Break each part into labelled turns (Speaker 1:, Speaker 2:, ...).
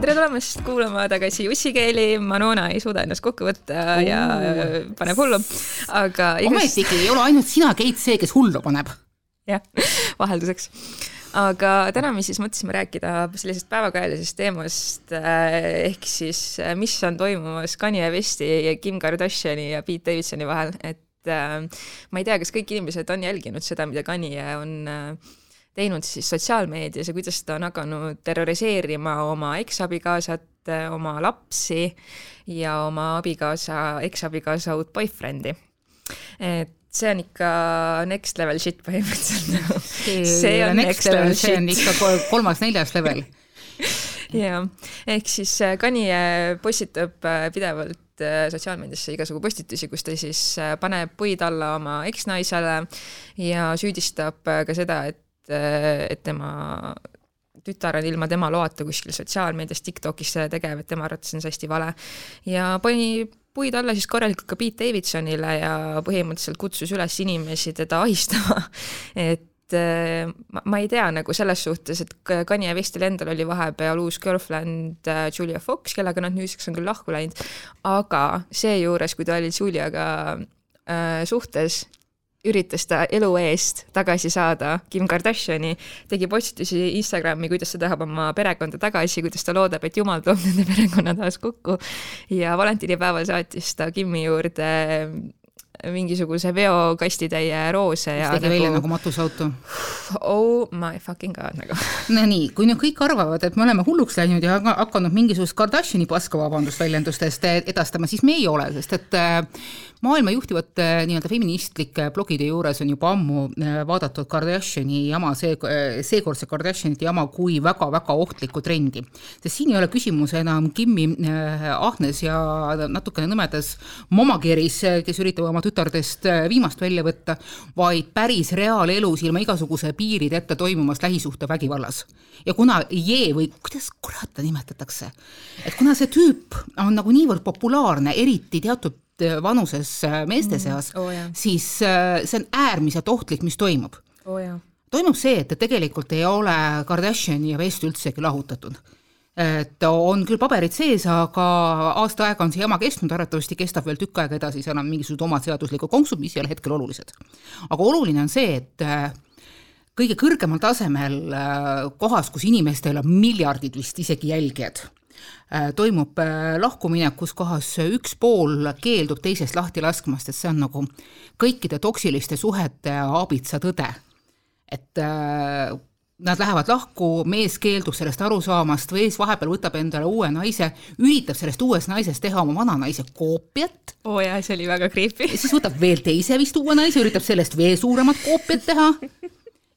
Speaker 1: tere tulemast kuulama tagasi Jussikeeli, Manona ei suuda ennast kokku võtta ja paneb hullu, aga
Speaker 2: igas... ometigi ei ole ainult sina, Keit, see, kes hullu paneb.
Speaker 1: jah, vahelduseks. aga täna me siis mõtlesime rääkida sellisest päevakajalisest teemast ehk siis, mis on toimumas Kanye Westi ja Kim Kardashini ja Pete Davidsoni vahel, et ma ei tea, kas kõik inimesed on jälginud seda, mida Kanye on äh, teinud siis sotsiaalmeedias ja kuidas ta on hakanud terroriseerima oma eksabikaasat, oma lapsi ja oma abikaasa, eksabikaasa uut boyfriend'i. et see on ikka next level shit põhimõtteliselt.
Speaker 2: See on next level, see on ikka kolmas-neljas level.
Speaker 1: Jaa, ehk siis äh, Kanye postitab äh, pidevalt äh, sotsiaalmeediasse igasugu postitusi, kus ta siis paneb puid alla oma eksnaisele ja süüdistab ka seda, et et tema tütar on ilma tema loata kuskil sotsiaalmeedias, Tiktokis tegev, et tema arvates on see hästi vale. ja pani puid alla siis korralikult ka Pete Davidsonile ja põhimõtteliselt kutsus üles inimesi teda ahistama et ma, ma ei tea nagu selles suhtes, et Kanye Westil endal oli vahepeal uus girlfriend äh, Julia Fox, kellega nad nüüdseks on küll lahku läinud, aga seejuures, kui ta oli Juliaga äh, suhtes, üritas ta elu eest tagasi saada Kim Kardashini, tegi postitusi Instagrami, kuidas ta tahab oma perekonda tagasi, kuidas ta loodab, et jumal toob nende perekonna taas kokku. ja valentinipäeval saatis ta Kimi juurde mingisuguse veokastitäie roose ja
Speaker 2: tegi nagu... välja nagu matusauto.
Speaker 1: Oh my fucking god nagu.
Speaker 2: no nii, kui nüüd kõik arvavad, et me oleme hulluks läinud ja hakanud mingisugust Kardashini paska, vabandust väljendustest edastama, siis me ei ole, sest et äh, maailma juhtivate nii-öelda feministlike blogide juures on juba ammu äh, vaadatud Kardashini jama, see, seekordse Kardashinite jama kui väga-väga ohtlikku trendi. sest siin ei ole küsimus enam Kimi äh, ahnes ja natukene nõmedas momakeris, kes üritab oma tütardest äh, viimast välja võtta, vaid päris reaalelus ilma igasuguse piirideta toimumas lähisuhtevägivallas. ja kuna Jee või kuidas kurat ta nimetatakse, et kuna see tüüp on nagu niivõrd populaarne, eriti teatud äh, vanuses äh, meeste mm. seas mm, oh, siis see on äärmiselt ohtlik, mis toimub
Speaker 1: oh,.
Speaker 2: toimub see, et tegelikult ei ole Kardashian ja West üldsegi lahutatud et on küll paberid sees, aga aasta aega on see jama kestnud, arvatavasti kestab veel tükk aega edasi, seal on mingisugused omad seaduslikud konksud, mis ei ole hetkel olulised. aga oluline on see, et äh, kõige kõrgemal tasemel äh, kohas, kus inimestel on miljardid vist isegi jälgijad, äh, toimub lahkumine, kus kohas üks pool keeldub teisest lahti laskmast, et see on nagu kõikide toksiliste suhete aabitsa tõde. et nad lähevad lahku, mees keeldub sellest aru saamast, mees vahepeal võtab endale uue naise, üritab sellest uuest naisest teha oma vana naise koopiat.
Speaker 1: oo oh jaa, see oli väga creepy.
Speaker 2: siis võtab veel teise vist uue naise, üritab sellest veel suuremat koopiat teha.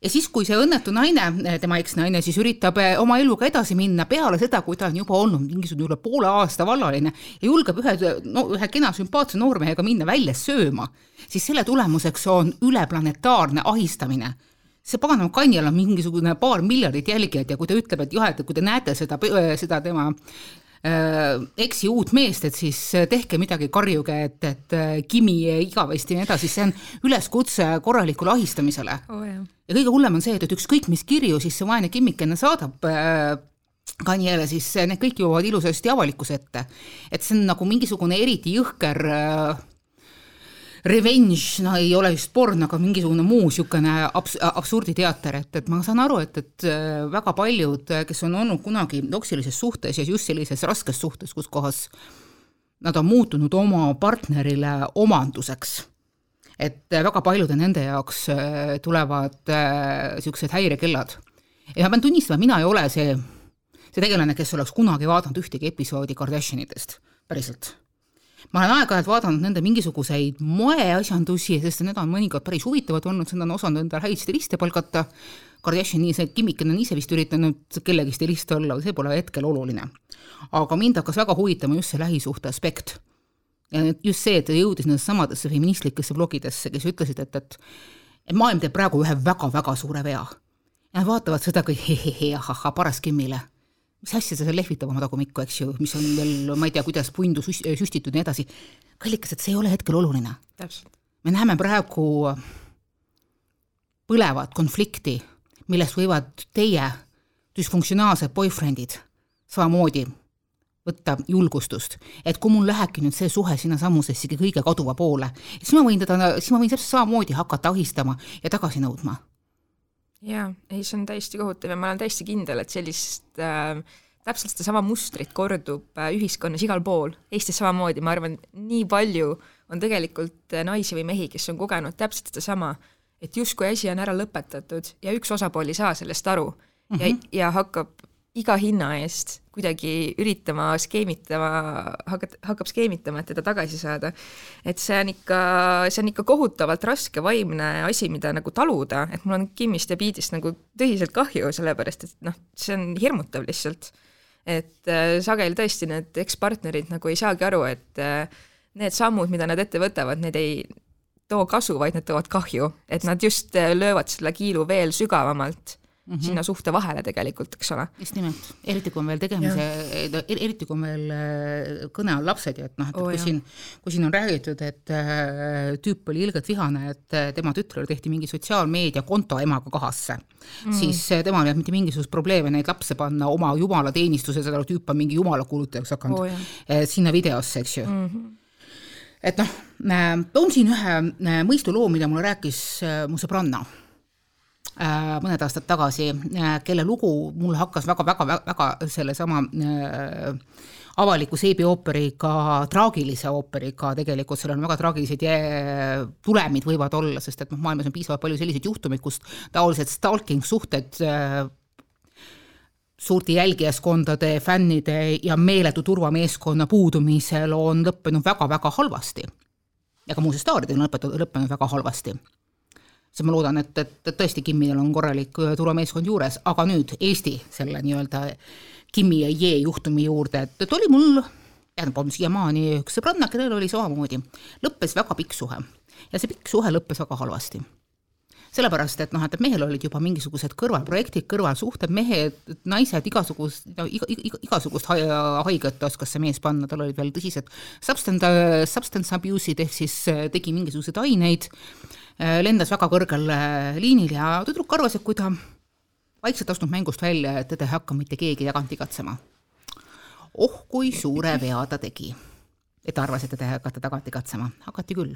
Speaker 2: ja siis, kui see õnnetu naine, tema eksnaine, siis üritab eh, oma eluga edasi minna peale seda, kui ta on juba olnud mingisugune üle poole aasta vallaline ja julgeb ühe, no ühe kena sümpaatse noormehega minna välja sööma, siis selle tulemuseks on üleplanetaarne ahistamine see paganama Kanjal on mingisugune paar miljardit jälgijat ja kui ta ütleb, et jah, et kui te näete seda, seda tema äh, eksi uut meest, et siis tehke midagi, karjuge, et, et äh, Kimi igavesti ja nii edasi, see on üleskutse korralikule ahistamisele
Speaker 1: oh,.
Speaker 2: ja kõige hullem on see, et, et ükskõik mis kirju siis see vaene Kimmikene saadab äh, Kanjele, siis need kõik jõuavad ilusasti avalikkuse ette. et see on nagu mingisugune eriti jõhker äh, revenge, no ei ole just porn, aga mingisugune muu niisugune abs-, absurditeater, et, et ma saan aru, et, et äh, väga paljud, kes on olnud kunagi toksilises suhtes ja just sellises raskes suhtes, kus kohas nad on muutunud oma partnerile omanduseks, et väga paljude nende jaoks äh, tulevad niisugused äh, häirekellad. ja ma pean tunnistama, mina ei ole see, see tegelane, kes oleks kunagi vaadanud ühtegi episoodi Kardashinitest, päriselt ma olen aeg-ajalt vaadanud nende mingisuguseid moeasjandusi, sest need on mõnikord päris huvitavad olnud, nad on osanud endale häid stiliste palgata, Kardashian, nii see Kimmikene on ise vist üritanud kellegi stilist olla, see pole hetkel oluline. aga mind hakkas väga huvitama just see lähisuhte aspekt. ja just see, et ta jõudis nendesse samadesse feministlikesse blogidesse, kes ütlesid, et, et et maailm teeb praegu ühe väga-väga suure vea. ja nad vaatavad seda kui hehehe, ahahhaa, paras Kimmile mis asja see lehvitab oma tagumikku, eks ju, mis on veel, ma ei tea, kuidas pundu süst-, süstitud ja nii edasi. kallikas, et see ei ole hetkel oluline. me näeme praegu põlevat konflikti, millest võivad teie düsfunktsionaalsed boyfriend'id samamoodi võtta julgustust, et kui mul lähebki nüüd see suhe sinnasamusessegi kõige kaduva poole, siis ma võin teda, siis ma võin täpselt samamoodi hakata ahistama ja tagasi nõudma.
Speaker 1: Jaa, ei, see on täiesti kohutav ja ma olen täiesti kindel, et sellist äh, täpselt sedasama mustrit kordub äh, ühiskonnas igal pool, Eestis samamoodi, ma arvan, nii palju on tegelikult äh, naisi või mehi, kes on kogenud täpselt sedasama, et justkui asi on ära lõpetatud ja üks osapool ei saa sellest aru mm -hmm. ja, mhm. ja hakkab iga hinna eest kuidagi üritama skeemitama, hakkad, hakkab skeemitama, et teda tagasi saada. et see on ikka, see on ikka kohutavalt raske vaimne asi, mida nagu taluda, et mul on Kimmist ja Piidist nagu tõsiselt kahju, sellepärast et noh, see on hirmutav lihtsalt. et äh, sageli tõesti need ekspartnerid nagu ei saagi aru, et äh, need sammud, mida nad ette võtavad, need ei too kasu, vaid need toovad kahju, et nad just äh, löövad selle kiilu veel sügavamalt mm -hmm. sinna suhte vahele tegelikult, eks ole.
Speaker 2: just nimelt, eriti kui on veel tegemise, eriti kui on veel äh, kõne all lapsed ja et noh, et oh, kui jah. siin, kui siin on räägitud, et äh, tüüp oli ilgelt vihane, et äh, tema tütrele tehti mingi sotsiaalmeediakonto emaga kahasse mm, -hmm. siis äh, temal ei olnud mitte mingisugust probleemi neid lapse panna oma jumalateenistuse, seda tüüp on mingi jumalakuulutajaks hakanud oh, äh, sinna videosse, eks ju mm. -hmm et noh, äh, toon siin ühe mõistuloo, mida mulle rääkis mu sõbranna Äh, mõned aastad tagasi, äh, kelle lugu mulle hakkas väga-väga-väga sellesama äh, avaliku seebiooperiga, traagilise ooperiga tegelikult, seal on väga traagilised tulemid võivad olla, sest et noh, maailmas on piisavalt palju selliseid juhtumeid, kus taolised stalking suhted suurte jälgijaskondade, fännide ja meeletu turvameeskonna puudumisel on lõppenud väga-väga halvasti. ja ka muuseas staaridel on lõpetatud, lõppenud väga halvasti siis ma loodan, et, et, et tõesti Kimmil on korralik äh, turvameeskond juures, aga nüüd Eesti selle nii-öelda Kimmi ja Jee juhtumi juurde, et, et oli mul, tähendab, on siiamaani üks sõbranna, kellel oli samamoodi, lõppes väga pikk suhe. Ja see pikk suhe lõppes väga halvasti. Sellepärast, et noh, et mehel olid juba mingisugused kõrvalprojektid, kõrvalsuhted, mehed, naised, igasugust, iga, iga, igasugust haiget oskas see mees panna, tal olid veel tõsised substance, substance abuse'id ehk siis äh, tegi mingisuguseid aineid lendas väga kõrgel äh, liinil ja tüdruk arvas, et kui ta vaikselt astub mängust välja, et teda ei hakka mitte keegi tagant igatsema. oh kui suure vea ta tegi, et arvas, et teda ei hakata tagant igatsema, hakati küll.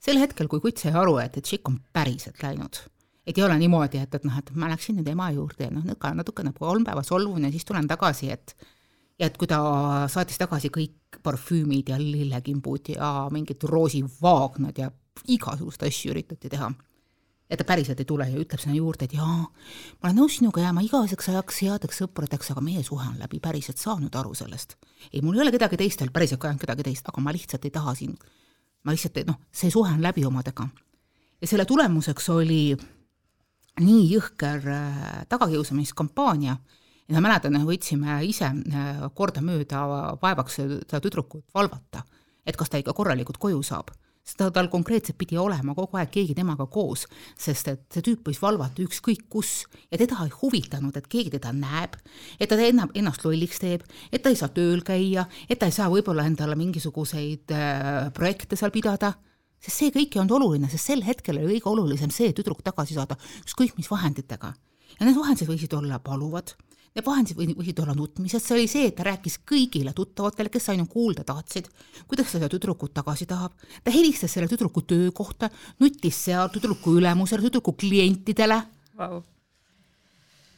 Speaker 2: sel hetkel, kui kutt sai aru, et, et tšikk on päriselt läinud, et ei ole niimoodi, et, et noh, et ma läksin nüüd ema juurde ja noh, nõka natukene kolm päeva solvun ja siis tulen tagasi, et ja et kui ta saatis tagasi kõik parfüümid ja lillekimbud ja mingid roosivaagnad ja igasuguseid asju üritati teha. ja ta päriselt ei tule ja ütleb sinna juurde, et jaa, ma olen nõus sinuga jääma igaveseks ajaks headeks sõpradeks, aga meie suhe on läbi päriselt saanud aru sellest. ei, mul ei ole kedagi teist veel, päriselt ka ei olnud kedagi teist, aga ma lihtsalt ei taha siin, ma lihtsalt, noh, see suhe on läbi omadega. ja selle tulemuseks oli nii jõhker äh, tagakiusamiskampaania, ja ma mäletan, võtsime ise äh, kordamööda vaevaks seda tüdrukut valvata, et kas ta ikka korralikult koju saab seda tal konkreetselt pidi olema kogu aeg keegi temaga koos, sest et see tüüp võis valvata ükskõik kus ja teda ei huvitanud, et keegi teda näeb, et ta enam, ennast lolliks teeb, et ta ei saa tööl käia, et ta ei saa võib-olla endale mingisuguseid äh, projekte seal pidada, sest see kõik ei olnud oluline, sest sel hetkel oli kõige olulisem see tüdruk tagasi saada ükskõik mis vahenditega. ja need vahendid võisid olla paluvad Need vahendid võisid olla nutmised, see oli see, et ta rääkis kõigile tuttavatele, kes ainult kuulda tahtsid, kuidas ta seda tüdrukut tagasi tahab. ta helistas selle tüdruku töökohta, nuttis seal tüdruku ülemusele, tüdruku klientidele. Wow..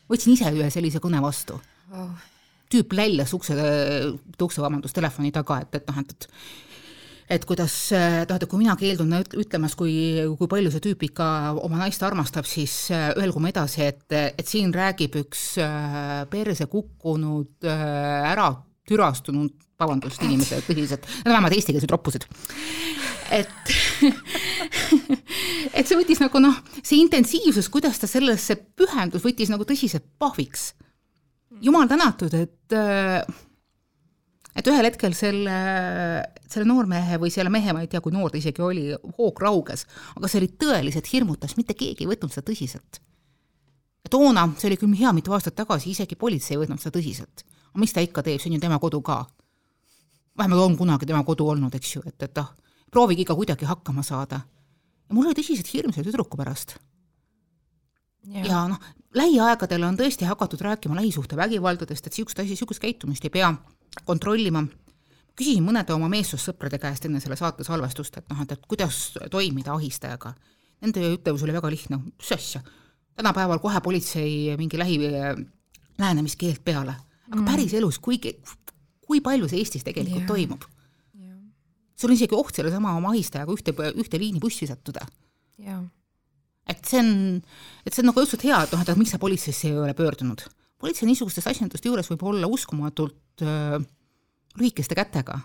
Speaker 2: võtsin ise ühe sellise kõne vastu. Wow.. tüüp läljas ukse, ukse, vabandust, telefoni taga, et, et noh, et, et et kuidas, et kui mina keeldun ütlemas, kui, kui palju see tüüp ikka oma naist armastab, siis äh, öelgu ma edasi, et, et siin räägib üks äh, perse kukkunud, äh, ära türastunud, vabandust, inimesed tõsiselt, need on vähemalt eestikeelsed roppused. et et see võttis nagu noh, see intensiivsus, kuidas ta sellesse pühendus, võttis nagu tõsiselt pahviks. jumal tänatud, et et ühel hetkel selle, selle noormehe või selle mehe, ma ei tea, kui noor ta isegi oli, hoog rauges, aga see oli tõeliselt hirmutas, mitte keegi ei võtnud seda tõsiselt. toona, see oli küll hea mitu aastat tagasi, isegi politsei ei võtnud seda tõsiselt. aga mis ta ikka teeb, see on ju tema kodu ka. vähemalt on kunagi tema kodu olnud, eks ju, et, et ah, proovige ikka kuidagi hakkama saada. ja mul oli tõsiselt hirm selle tüdruku pärast. ja, ja noh, lähiaegadel on tõesti hakatud rääkima lähisuhtevägivaldadest, et niisugust asja, niisugust käitumist ei pea kontrollima. küsisin mõnede oma meessoossõprade käest enne selle saate salvestust, et noh, et, et kuidas toimida ahistajaga. Nende ütlevus oli väga lihtne, mis asja, tänapäeval kohe politsei mingi lähi lähenemiskeeld peale, aga mm. päriselus, kui, kui palju see Eestis tegelikult yeah. toimub? Yeah. sul on isegi oht sellesama oma ahistajaga ühte, ühte liini bussi sattuda
Speaker 1: yeah
Speaker 2: et see on, et see on nagu õudselt hea, et noh, et miks sa politseisse ei ole pöördunud. politsei niisugustes asjanduste juures võib olla uskumatult lühikeste kätega.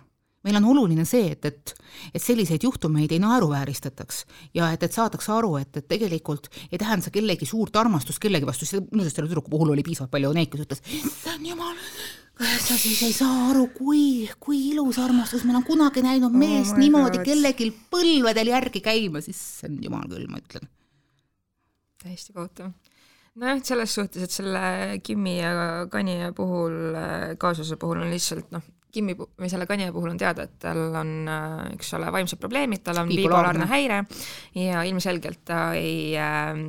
Speaker 2: meil on oluline see, et, et, et selliseid juhtumeid ei naeruvääristataks ja et, et saadakse aru, et, et tegelikult ei tähenda see kellegi suurt armastust kellegi vastu, see muuseas selle tüdruku puhul oli piisavalt palju neid, kes ütles, issand jumal, sa siis ei saa aru, kui, kui ilus armastus, ma olen kunagi näinud oh meest niimoodi kellelgi põlvedel järgi käima, siis see on jumal küll, ma ütlen
Speaker 1: täiesti kohutav. Nojah, selles suhtes, et selle Kimmi ja Kanye puhul, kaasuse puhul on lihtsalt noh, Kimmi või selle Kanye puhul on teada, et tal on, eks ole, vaimsed probleemid, tal on bipolaarne häire ja ilmselgelt ta ei äh,,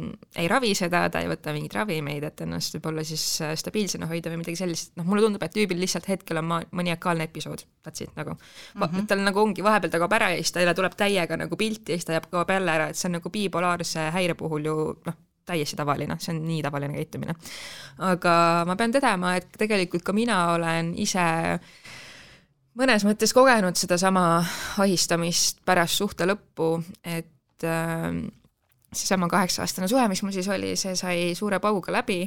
Speaker 1: ei ravi seda, ta ei võta mingeid ravimeid, et ennast võib-olla siis äh, stabiilsena hoida või midagi sellist, noh, mulle tundub, et tüübil lihtsalt hetkel on ma-, maniakaalne episood, that's it nagu mm. -hmm. tal nagu ongi, vahepeal ta kaob ära ja siis ta jälle tuleb täiega nagu pilti ja siis ta jääb, kaob jälle ära, et see on nagu bipolaarse häire puhul ju noh, täiesti tavaline, see on nii tavaline käitumine. aga ma pean tõdema, et tegelikult ka mina olen ise mõnes mõttes kogenud sedasama ahistamist pärast suhte lõppu, et äh, seesama kaheksa-aastane suhe, mis mul siis oli, see sai suure pauguga läbi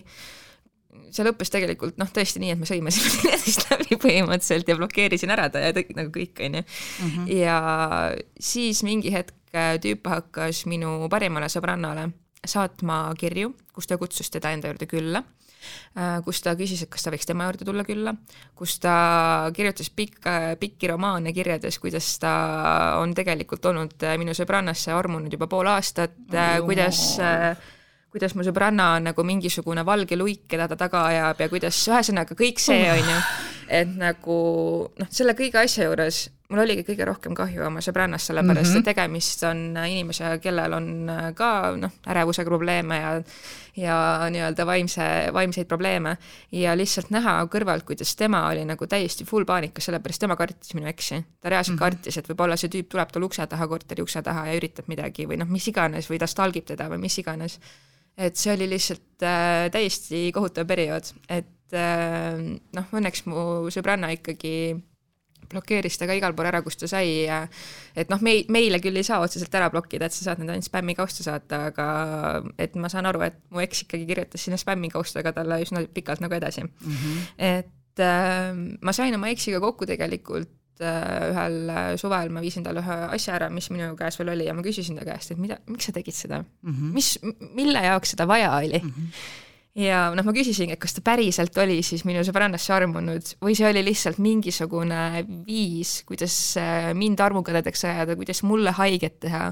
Speaker 1: see lõppes tegelikult noh, tõesti nii, et me sõime siin teineteist läbi põhimõtteliselt ja blokeerisin ära ta ja tegi nagu kõik, onju. Mhm. ja siis mingi hetk tüüp hakkas minu parimale sõbrannale saatma kirju, kus ta kutsus teda enda juurde külla, äh, kus ta küsis, et kas ta võiks tema juurde tulla külla, kus ta kirjutas pikka, pikki romaane kirjades, kuidas ta on tegelikult olnud äh, minu sõbrannasse armunud juba pool aastat, äh, kuidas kuidas mu sõbranna on nagu mingisugune valge luik, keda ta taga ajab ja kuidas, ühesõnaga kõik see, on ju, et nagu noh, selle kõige asja juures mul oligi kõige rohkem kahju oma sõbrannast, sellepärast mm -hmm. et tegemist on inimesega, kellel on ka noh, ärevusega probleeme ja ja nii-öelda vaimse, vaimseid probleeme ja lihtsalt näha kõrvalt, kuidas tema oli nagu täiesti full paanikas, sellepärast tema kartis minu eksi. ta reaalselt mm -hmm. kartis, et võib-olla see tüüp tuleb tal ukse taha, korteri ukse taha ja üritab midagi või noh, mis iganes või ta stalgib teda või mis iganes. et see oli lihtsalt äh, täiesti kohutav periood, et äh, noh, õnneks mu sõbranna ikkagi blokeeris ta ka igal pool ära, kus ta sai ja et noh, mei-, meile küll ei saa otseselt ära blokkida, et sa saad need ainult spämmikausta saata, aga et ma saan aru, et mu eks ikkagi kirjutas sinna spämmikaustaga talle üsna pikalt nagu edasi mm. -hmm. et äh, ma sain oma eksiga kokku tegelikult äh, ühel suvel ma viisin talle ühe asja ära, mis minu käes veel oli ja ma küsisin ta käest, et mida, miks sa tegid seda mm, -hmm. mis, mille jaoks seda vaja oli mm. -hmm ja noh, ma küsisingi, et kas ta päriselt oli siis minu sõbrannasse armunud või see oli lihtsalt mingisugune viis, kuidas äh, mind armukadedaks ajada, kuidas mulle haiget teha,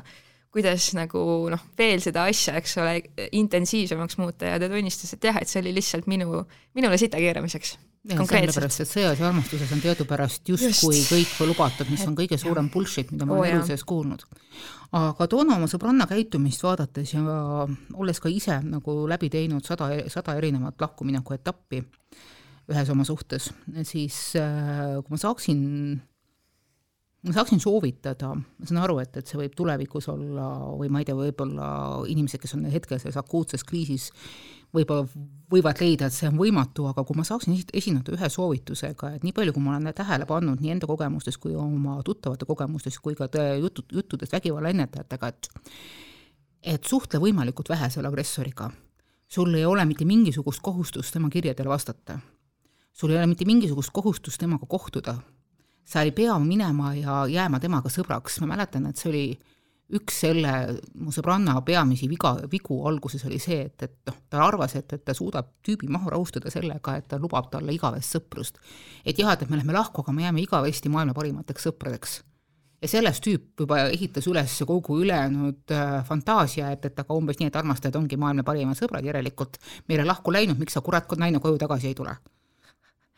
Speaker 1: kuidas nagu noh, veel seda asja, eks ole, intensiivsemaks muuta. Ja ta tunnistas, et jah, et see oli lihtsalt minu, minule sita keeramiseks.
Speaker 2: Sellepärast, et sõjas ja armastuses on teadupärast justkui Just. kõik lubatud, mis on kõige suurem bullshit, mida ma olen elu sees kuulnud. Aga toona oma sõbranna käitumist vaadates ja olles ka ise nagu läbi teinud sada, sada erinevat lahkumineku etappi ühes oma suhtes, siis äh, kui ma saaksin ma saaksin soovitada, ma saan aru, et, et see võib tulevikus olla või ma ei tea, võib-olla inimesed, kes on hetkel selles akuutses kriisis, võib-olla võivad leida, et see on võimatu, aga kui ma saaksin esineda ühe soovitusega, et nii palju, kui ma olen tähele pannud nii enda kogemustes kui oma tuttavate kogemustes kui ka jutud, juttudest vägivalla ennetajatega, et et suhtle võimalikult vähe selle agressoriga. sul ei ole mitte mingisugust kohustust tema kirjadele vastata. sul ei ole mitte mingisugust kohustust temaga kohtuda sa ei pea minema ja jääma temaga sõbraks, ma mäletan, et see oli üks selle mu sõbranna peamisi viga, vigu alguses oli see, et, et noh, ta arvas, et, et ta suudab tüübi maha rahustada sellega, et ta lubab talle igavest sõprust. et jah, et me läheme lahku, aga me jääme igavesti maailma parimateks sõpradeks. ja sellest tüüp juba ehitas üles kogu ülejäänud äh, fantaasia, et, et aga umbes nii, et armastajad ongi maailma parimad sõbrad, järelikult meile lahku läinud, miks sa kurat naine koju tagasi ei tule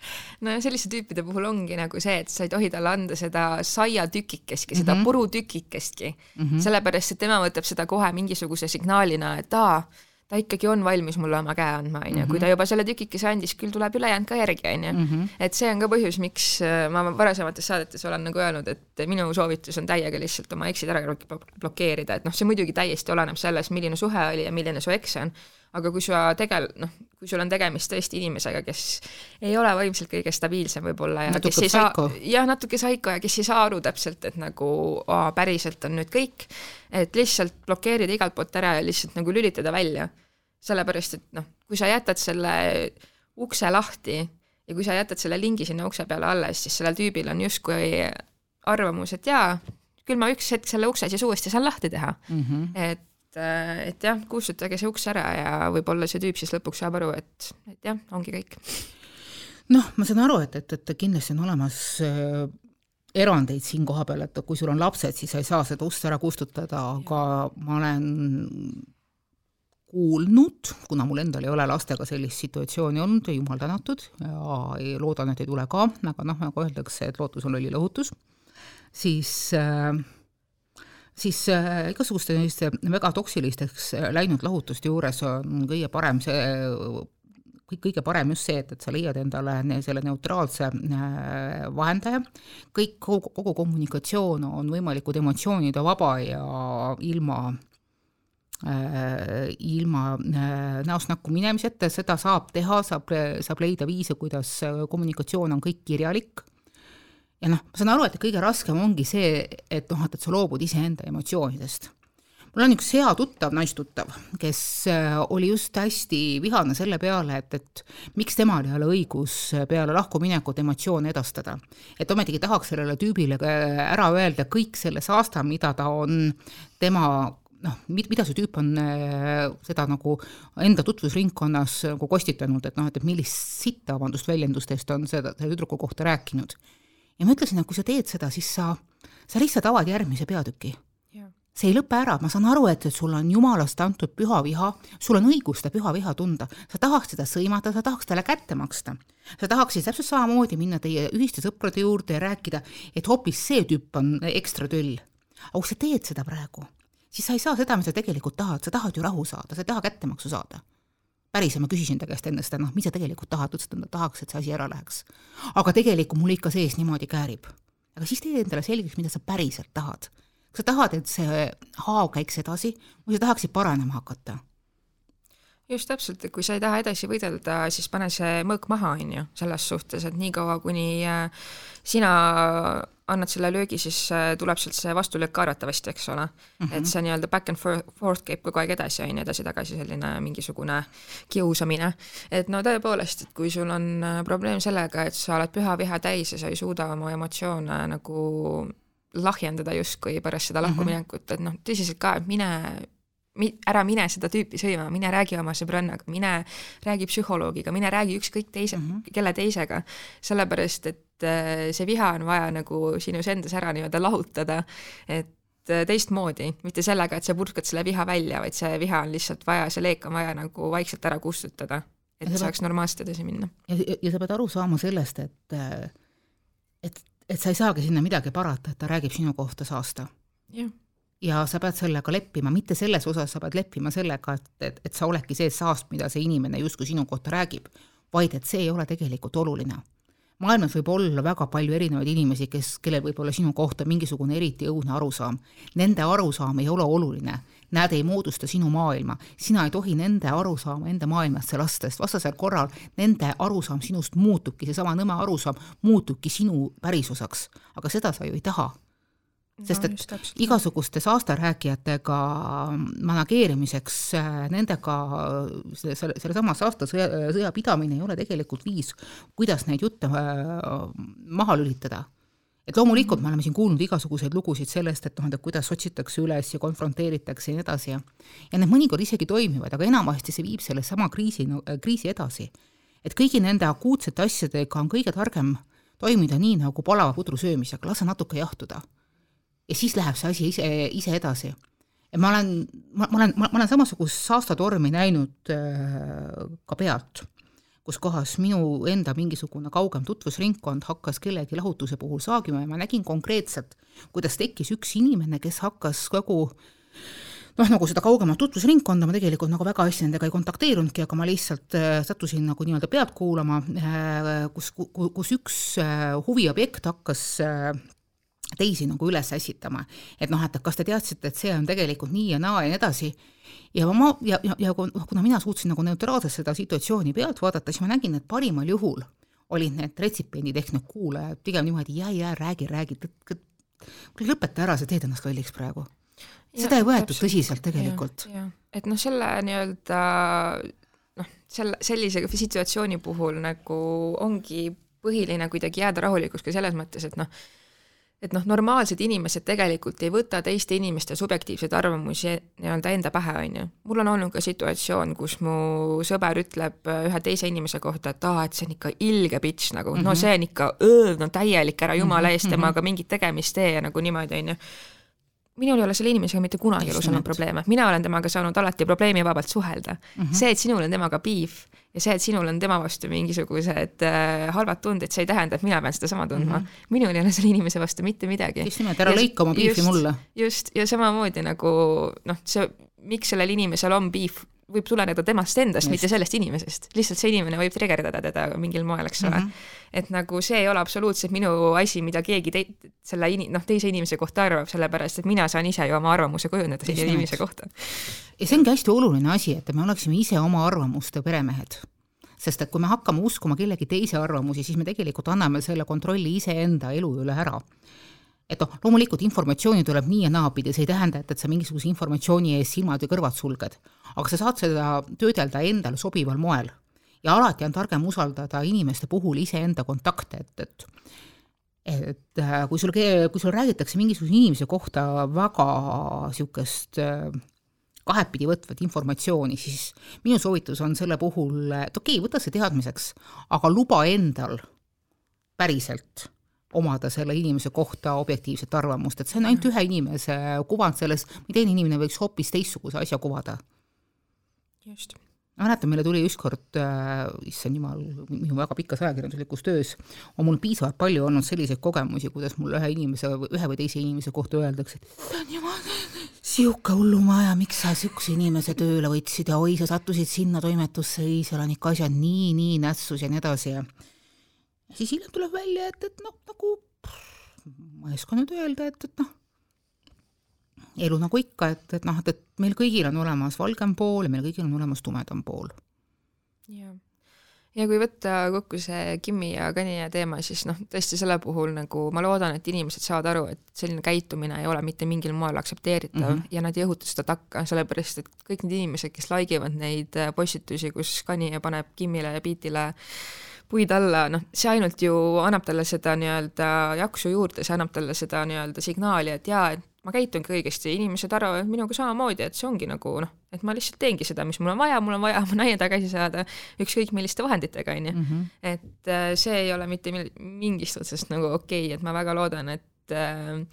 Speaker 1: no selliste tüüpide puhul ongi nagu see, et sa ei tohi talle anda seda saiatükikestki, seda mm -hmm. purutükikestki mm, -hmm. sellepärast et tema võtab seda kohe mingisuguse signaalina, et aa, ta ikkagi on valmis mulle oma käe andma, on ju, kui ta juba selle tükikese andis, küll tuleb ülejäänud ka järgi, on ju. et see on ka põhjus, miks äh, ma varasemates saadetes olen nagu öelnud, et minu soovitus on täiega lihtsalt oma eksid ära blokeerida, et noh, see muidugi täiesti oleneb sellest, milline suhe oli ja milline su eks on, aga kui sa tegel-, noh, kui sul on tegemist tõesti inimesega, kes ei ole vaimselt kõige stabiilsem võib-olla ja natuke kes ei saiko. saa, jah, natuke saiko ja kes ei saa aru täpselt, et nagu aa, päriselt on nüüd kõik, et lihtsalt blokeerida igalt poolt ära ja lihtsalt nagu lülitada välja. sellepärast, et noh, kui sa jätad selle ukse lahti ja kui sa jätad selle lingi sinna ukse peale alles, siis sellel tüübil on justkui arvamus, et jaa, küll ma üks hetk selle ukse siis uuesti saan lahti teha mm. -hmm. et et, et jah, kustutage see uks ära ja võib-olla see tüüp siis lõpuks saab aru, et, et jah, ongi kõik.
Speaker 2: noh, ma saan aru, et, et, et kindlasti on olemas äh, erandeid siin kohapeal, et kui sul on lapsed, siis sa ei saa seda ust ära kustutada, aga ma olen kuulnud, kuna mul endal ei ole lastega sellist situatsiooni olnud, jumal tänatud, ja loodan, et ei tule ka, aga noh, nagu öeldakse, et lootus on lollilohutus, siis äh, siis äh, igasuguste selliste väga toksilisteks äh, läinud lahutuste juures on kõige parem see, kõige parem just see, et, et sa leiad endale selle neutraalse äh, vahendaja, kõik, kogu, kogu kommunikatsioon on võimalikult emotsioonide vaba ja ilma ilma näost näkku minemiseta, seda saab teha, saab, saab leida viise, kuidas kommunikatsioon on kõik kirjalik ja noh, ma saan aru, et kõige raskem ongi see, et noh, et, et sa loobud iseenda emotsioonidest. mul on üks hea tuttav, naistuttav, kes äh, oli just hästi vihane selle peale, et, et miks temal ei ole õigus peale lahkuminekut emotsioone edastada. et ometigi tahaks sellele tüübile ära öelda kõik selle saasta, mida ta on tema noh, mida see tüüp on äh, seda nagu enda tutvusringkonnas nagu kostitanud, et noh, et, millist sitta, vabandust väljendustest on seda selle tüdruku kohta rääkinud ja ma ütlesin, et kui sa teed seda, siis sa, sa lihtsalt avad järgmise peatüki. see ei lõpe ära, ma saan aru, et, et sul on jumalast antud püha viha, sul on õigus seda püha viha tunda, sa tahaks teda sõimata, sa tahaks talle kätte maksta. sa tahaksid täpselt samamoodi minna teie ühiste sõprade juurde ja rääkida, et hoopis see tüüp on ekstra töll. aga kui sa teed seda praegu, siis sa ei saa seda, mida sa tegelikult tahad, sa tahad ju rahu saada, sa ei taha kättemaksu saada päriselt ma küsisin ta käest enne seda, noh, mis sa tegelikult tahad, ütles, et ta tahaks, et see asi ära läheks. aga tegelikult mul ikka sees niimoodi käärib. aga siis tee endale selgeks, mida sa päriselt tahad. kas sa tahad, et see haav käiks edasi või sa tahaksid paranema hakata?
Speaker 1: Just täpselt, et kui sa ei taha edasi võidelda, siis pane see mõõk maha, on ju, selles suhtes, et niikaua, kuni äh, sina annad selle löögi, siis äh, tuleb sealt see vastulöök ka arvatavasti, eks ole mm. -hmm. et see nii-öelda back and forth käib kogu aeg edasi, on ju, edasi-tagasi selline mingisugune kiusamine. et no tõepoolest, et kui sul on äh, probleem sellega, et sa oled püha viha täis ja sa ei suuda oma emotsioone nagu lahjendada justkui pärast seda mhm. lahkuminekut, et noh, tõsiselt ka, et mine mi-, ära mine seda tüüpi sõima, mine räägi oma sõbrannaga, mine räägi psühholoogiga, mine räägi ükskõik teise mm, -hmm. kelle teisega, sellepärast et äh, see viha on vaja nagu sinus endas ära nii-öelda lahutada, et äh, teistmoodi, mitte sellega, et sa purskad selle viha välja, vaid see viha on lihtsalt vaja, see leek on vaja nagu vaikselt ära kustutada, et saaks pead... normaalselt edasi minna.
Speaker 2: ja, ja, ja sa pead aru saama sellest, et äh, et, et sa ei saagi sinna midagi parata, et ta räägib sinu kohta saasta.
Speaker 1: jah
Speaker 2: ja sa pead sellega leppima, mitte selles osas sa pead leppima sellega, et, et, et sa oledki see saast, mida see inimene justkui sinu kohta räägib, vaid et see ei ole tegelikult oluline. maailmas võib olla väga palju erinevaid inimesi, kes, kellel võib olla sinu kohta mingisugune eriti õudne arusaam. Nende arusaam ei ole oluline, nad ei moodusta sinu maailma, sina ei tohi nende arusaama enda maailmasse lasta, sest vastasel korral nende arusaam sinust muutubki, seesama nõme arusaam muutubki sinu pärisosaks, aga seda sa ju ei taha sest et no, igasuguste saastarääkijatega manageerimiseks, äh, nendega selle, selle, sellesama saasta sõja, pidamine ei ole tegelikult viis, kuidas neid jutte äh, maha lülitada. et loomulikult me oleme siin kuulnud igasuguseid lugusid sellest, et noh, et kuidas otsitakse üles ja konfronteeritakse ja nii edasi ja ja need mõnikord isegi toimivad, aga enamasti see viib selle sama kriisi, kriisi edasi. et kõigi nende akuutsete asjadega on kõige targem toimida nii, nagu palava pudru söömisega, lase natuke jahtuda ja siis läheb see asi ise, ise edasi. ma olen, ma, ma olen, ma olen samasugust saastatormi näinud äh, ka pealt, kus kohas minu enda mingisugune kaugem tutvusringkond hakkas kellegi lahutuse puhul saagima ja ma nägin konkreetselt, kuidas tekkis üks inimene, kes hakkas kogu noh, nagu seda kaugemat tutvusringkonda ma tegelikult nagu väga hästi nendega ei kontakteerunudki, aga ma lihtsalt äh, sattusin nagu nii-öelda pealt kuulama äh,, kus, kus üks äh, huviobjekt hakkas äh, teisi nagu üles ässitama. et noh, et kas te teadsite, et see on tegelikult nii ja naa ja nii edasi, ja ma, ja, ja, ja kuna mina suutsin nagu neutraalselt seda situatsiooni pealt vaadata, siis ma nägin, et parimal juhul olid need retsipiendid ehk need kuulajad pigem niimoodi jää, jää, räägi, räägi, lõpeta ära, sa teed ennast kalliks praegu. seda ei võetud täpselt. tõsiselt tegelikult.
Speaker 1: et noh, selle nii-öelda noh, selle, sellise situatsiooni puhul nagu ongi põhiline kuidagi jääda rahulikuks ka selles mõttes, et noh, et noh, normaalsed inimesed tegelikult ei võta teiste inimeste subjektiivseid arvamusi nii-öelda enda pähe, on ju. mul on olnud ka situatsioon, kus mu sõber ütleb ühe teise inimese kohta, et aa, et see on ikka ilge bitch nagu mm, -hmm. no mhm. see on ikka öö, no täielik, ära jumala eest mhm, temaga mhm. mingit tegemist tee ja nagu niimoodi, on ju minul ei ole selle inimesega mitte kunagi elus olnud probleeme, mina olen temaga saanud alati probleemivabalt suhelda mm. -hmm. see, et sinul on temaga piif ja see, et sinul on tema vastu mingisugused äh, halvad tunded, see ei tähenda, et mina pean sedasama tundma mm. -hmm. minul ei ole selle inimese vastu mitte midagi.
Speaker 2: just nimelt, ära lõika oma piifi mulle.
Speaker 1: just, ja samamoodi nagu noh, see, miks sellel inimesel on piif võib tuleneda temast endast, mitte sellest inimesest. lihtsalt see inimene võib trigerdada teda mingil moel, eks ole mm. -hmm. et nagu see ei ole absoluutselt minu asi, mida keegi tei-, selle ini-, noh, teise inimese kohta arvab, sellepärast et mina saan ise ju oma arvamuse kujundada selle inimese kohta.
Speaker 2: ja see ongi hästi oluline asi, et me oleksime ise oma arvamuste peremehed sest et kui me hakkame uskuma kellegi teise arvamusi, siis me tegelikult anname selle kontrolli iseenda elu üle ära et noh, loomulikult informatsiooni tuleb nii ja naapidi, see ei tähenda, et, et sa mingisuguse informatsiooni ees silmad ja kõrvad sulged, aga sa saad seda töödelda endale sobival moel. ja alati on targem usaldada inimeste puhul iseenda kontakte, et, et et äh, kui sul, kui sul räägitakse mingisuguse inimese kohta väga niisugust äh, kahetpidi võtvat informatsiooni, siis minu soovitus on selle puhul, et okei okay,, võta see teadmiseks, aga luba endal päriselt omada selle inimese kohta objektiivset arvamust, et see on ainult ühe inimese kuvand selles, teine inimene võiks hoopis teistsuguse asja kuvada.
Speaker 1: just.
Speaker 2: ma mäletan, meile tuli ükskord äh,, issand jumal, minu väga pikas ajakirjanduslikus töös on mul piisavalt palju olnud selliseid kogemusi, kuidas mulle ühe inimese, ühe või teise inimese kohta öeldakse, et issand jumal, sihuke hullumaja, miks sa siukse inimese tööle võtsid ja oi, sa sattusid sinna toimetusse, ei, seal on ikka asjad nii, nii nässus ja nii edasi ja siis hiljem tuleb välja, et, et noh, nagu ma ei oska nüüd öelda, et, et noh, elu nagu ikka, et, et noh, et, et meil kõigil on olemas valgem pool ja meil kõigil on olemas tumedam pool.
Speaker 1: jah. ja kui võtta kokku see Kimmi ja Kanye teema, siis noh, tõesti selle puhul nagu ma loodan, et inimesed saavad aru, et selline käitumine ei ole mitte mingil moel aktsepteeritav mm -hmm. ja nad ei õhuta seda takka, sellepärast et kõik need inimesed, kes like ivad neid postitusi, kus Kanye paneb Kimmile ja Beatile äh, puid alla, noh, see ainult ju annab talle seda nii-öelda jaksu juurde, see annab talle seda nii-öelda signaali, et jaa, et ma käitungi õigesti, inimesed arvavad minuga samamoodi, et see ongi nagu noh, et ma lihtsalt teengi seda, mis mul on vaja, mul on vaja oma naine tagasi saada ükskõik milliste vahenditega, on ju. Mhm. et äh, see ei ole mitte mingist otsast nagu okei okay,, et ma väga loodan, et äh,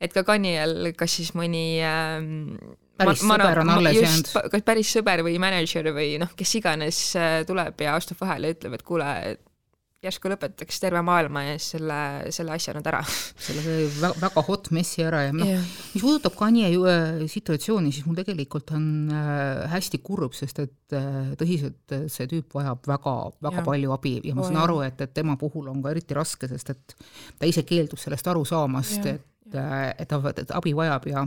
Speaker 1: et ka Kaniel, kas siis mõni ähm,
Speaker 2: päris ma, sõber on alles jäänud.
Speaker 1: kas päris sõber või mänedžer või noh, kes iganes äh, tuleb ja astub vahele ja ütleb, et kuule, järsku lõpetaks terve maailma ees selle, selle asja nüüd ära.
Speaker 2: selle väga hot messi ära ja noh yeah., mis puudutab Kanye äh, situatsiooni, siis mul tegelikult on äh, hästi kurb, sest et tõsiselt see tüüp vajab väga, väga yeah. palju abi ja ma oh, saan aru, et, et tema puhul on ka eriti raske, sest et ta ise keeldub sellest aru saamast yeah., et, et ta et abi vajab ja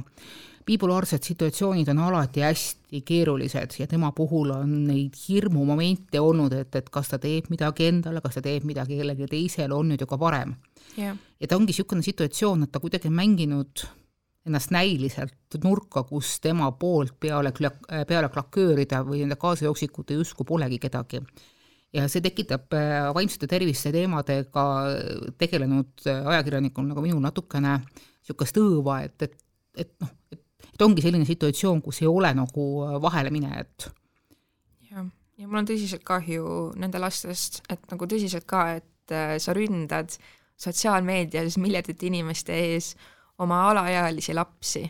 Speaker 2: bipolaarsed situatsioonid on alati hästi keerulised ja tema puhul on neid hirmumomente olnud, et, et kas ta teeb midagi endale, kas ta teeb midagi kellelegi teisele, on nüüd ju ka varem.
Speaker 1: Yeah..
Speaker 2: ja ta ongi niisugune situatsioon, et ta kuidagi on mänginud ennast näiliselt nurka, kus tema poolt peale, peale klaköörida või nende kaasajooksikuta justkui polegi kedagi. Ja see tekitab äh, vaimsete tervise teemadega tegelenud ajakirjanikul nagu minul natukene niisugust õõva, et, et, et noh, et ongi selline situatsioon, kus ei ole nagu äh, vaheleminejat.
Speaker 1: jah, ja mul on tõsiselt kahju nende lastest, et nagu tõsiselt ka, et äh, sa ründad sotsiaalmeedias miljardite inimeste ees oma alaealisi lapsi.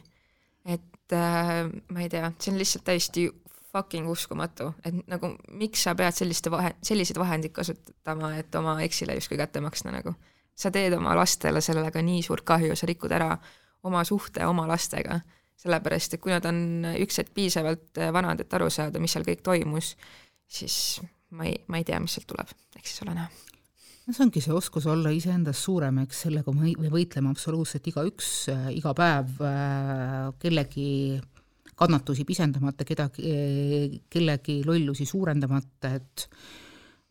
Speaker 1: et äh, ma ei tea, see on lihtsalt täiesti fucking uskumatu, et nagu miks sa pead selliste vahe, selliseid vahendeid kasutama, et oma eksile justkui kätte maksta nagu. sa teed oma lastele sellega nii suurt kahju, sa rikud ära oma suhte oma lastega sellepärast et kui nad on üks hetk piisavalt vanad, et aru saada, mis seal kõik toimus, siis ma ei, ma ei tea, mis sealt tuleb, eks siis ole näha.
Speaker 2: No see ongi see oskus olla iseendast suurem, eks sellega me võitleme absoluutselt igaüks, iga päev kellegi kannatusi pisendamata, kedagi, kellegi lollusi suurendamata, et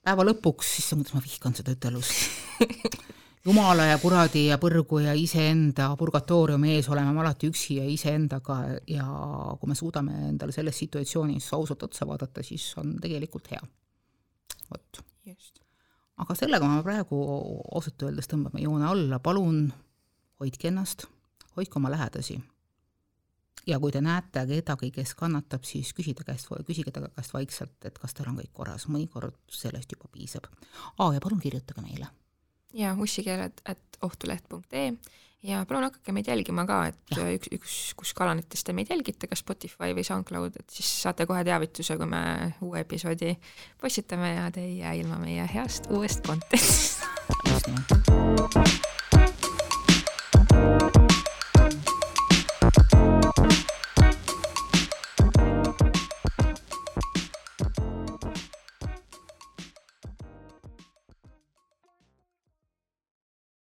Speaker 2: päeva lõpuks, issand, kuidas ma vihkan seda ütelust jumala ja kuradi ja põrgu ja iseenda purgatooriumi ees oleme me alati üksi ja iseendaga ja kui me suudame endale selles situatsioonis ausalt otsa vaadata, siis on tegelikult hea. vot. aga sellega ma praegu ausalt öeldes tõmbame joone alla, palun hoidke ennast, hoidke oma lähedasi. ja kui te näete kedagi, kes kannatab, siis küsige käest, küsige ta käest vaikselt, et kas tal on kõik korras, mõnikord sellest juba piisab. aa, ja palun kirjutage meile
Speaker 1: ja ussikeeled at ohtuleht.ee ja palun hakake meid jälgima ka, et üks, üks, kus kanalites te meid jälgite, kas Spotify või SoundCloud, et siis saate kohe teavituse, kui me uue episoodi postitame ja te ei jää ilma meie heast uuest content'ist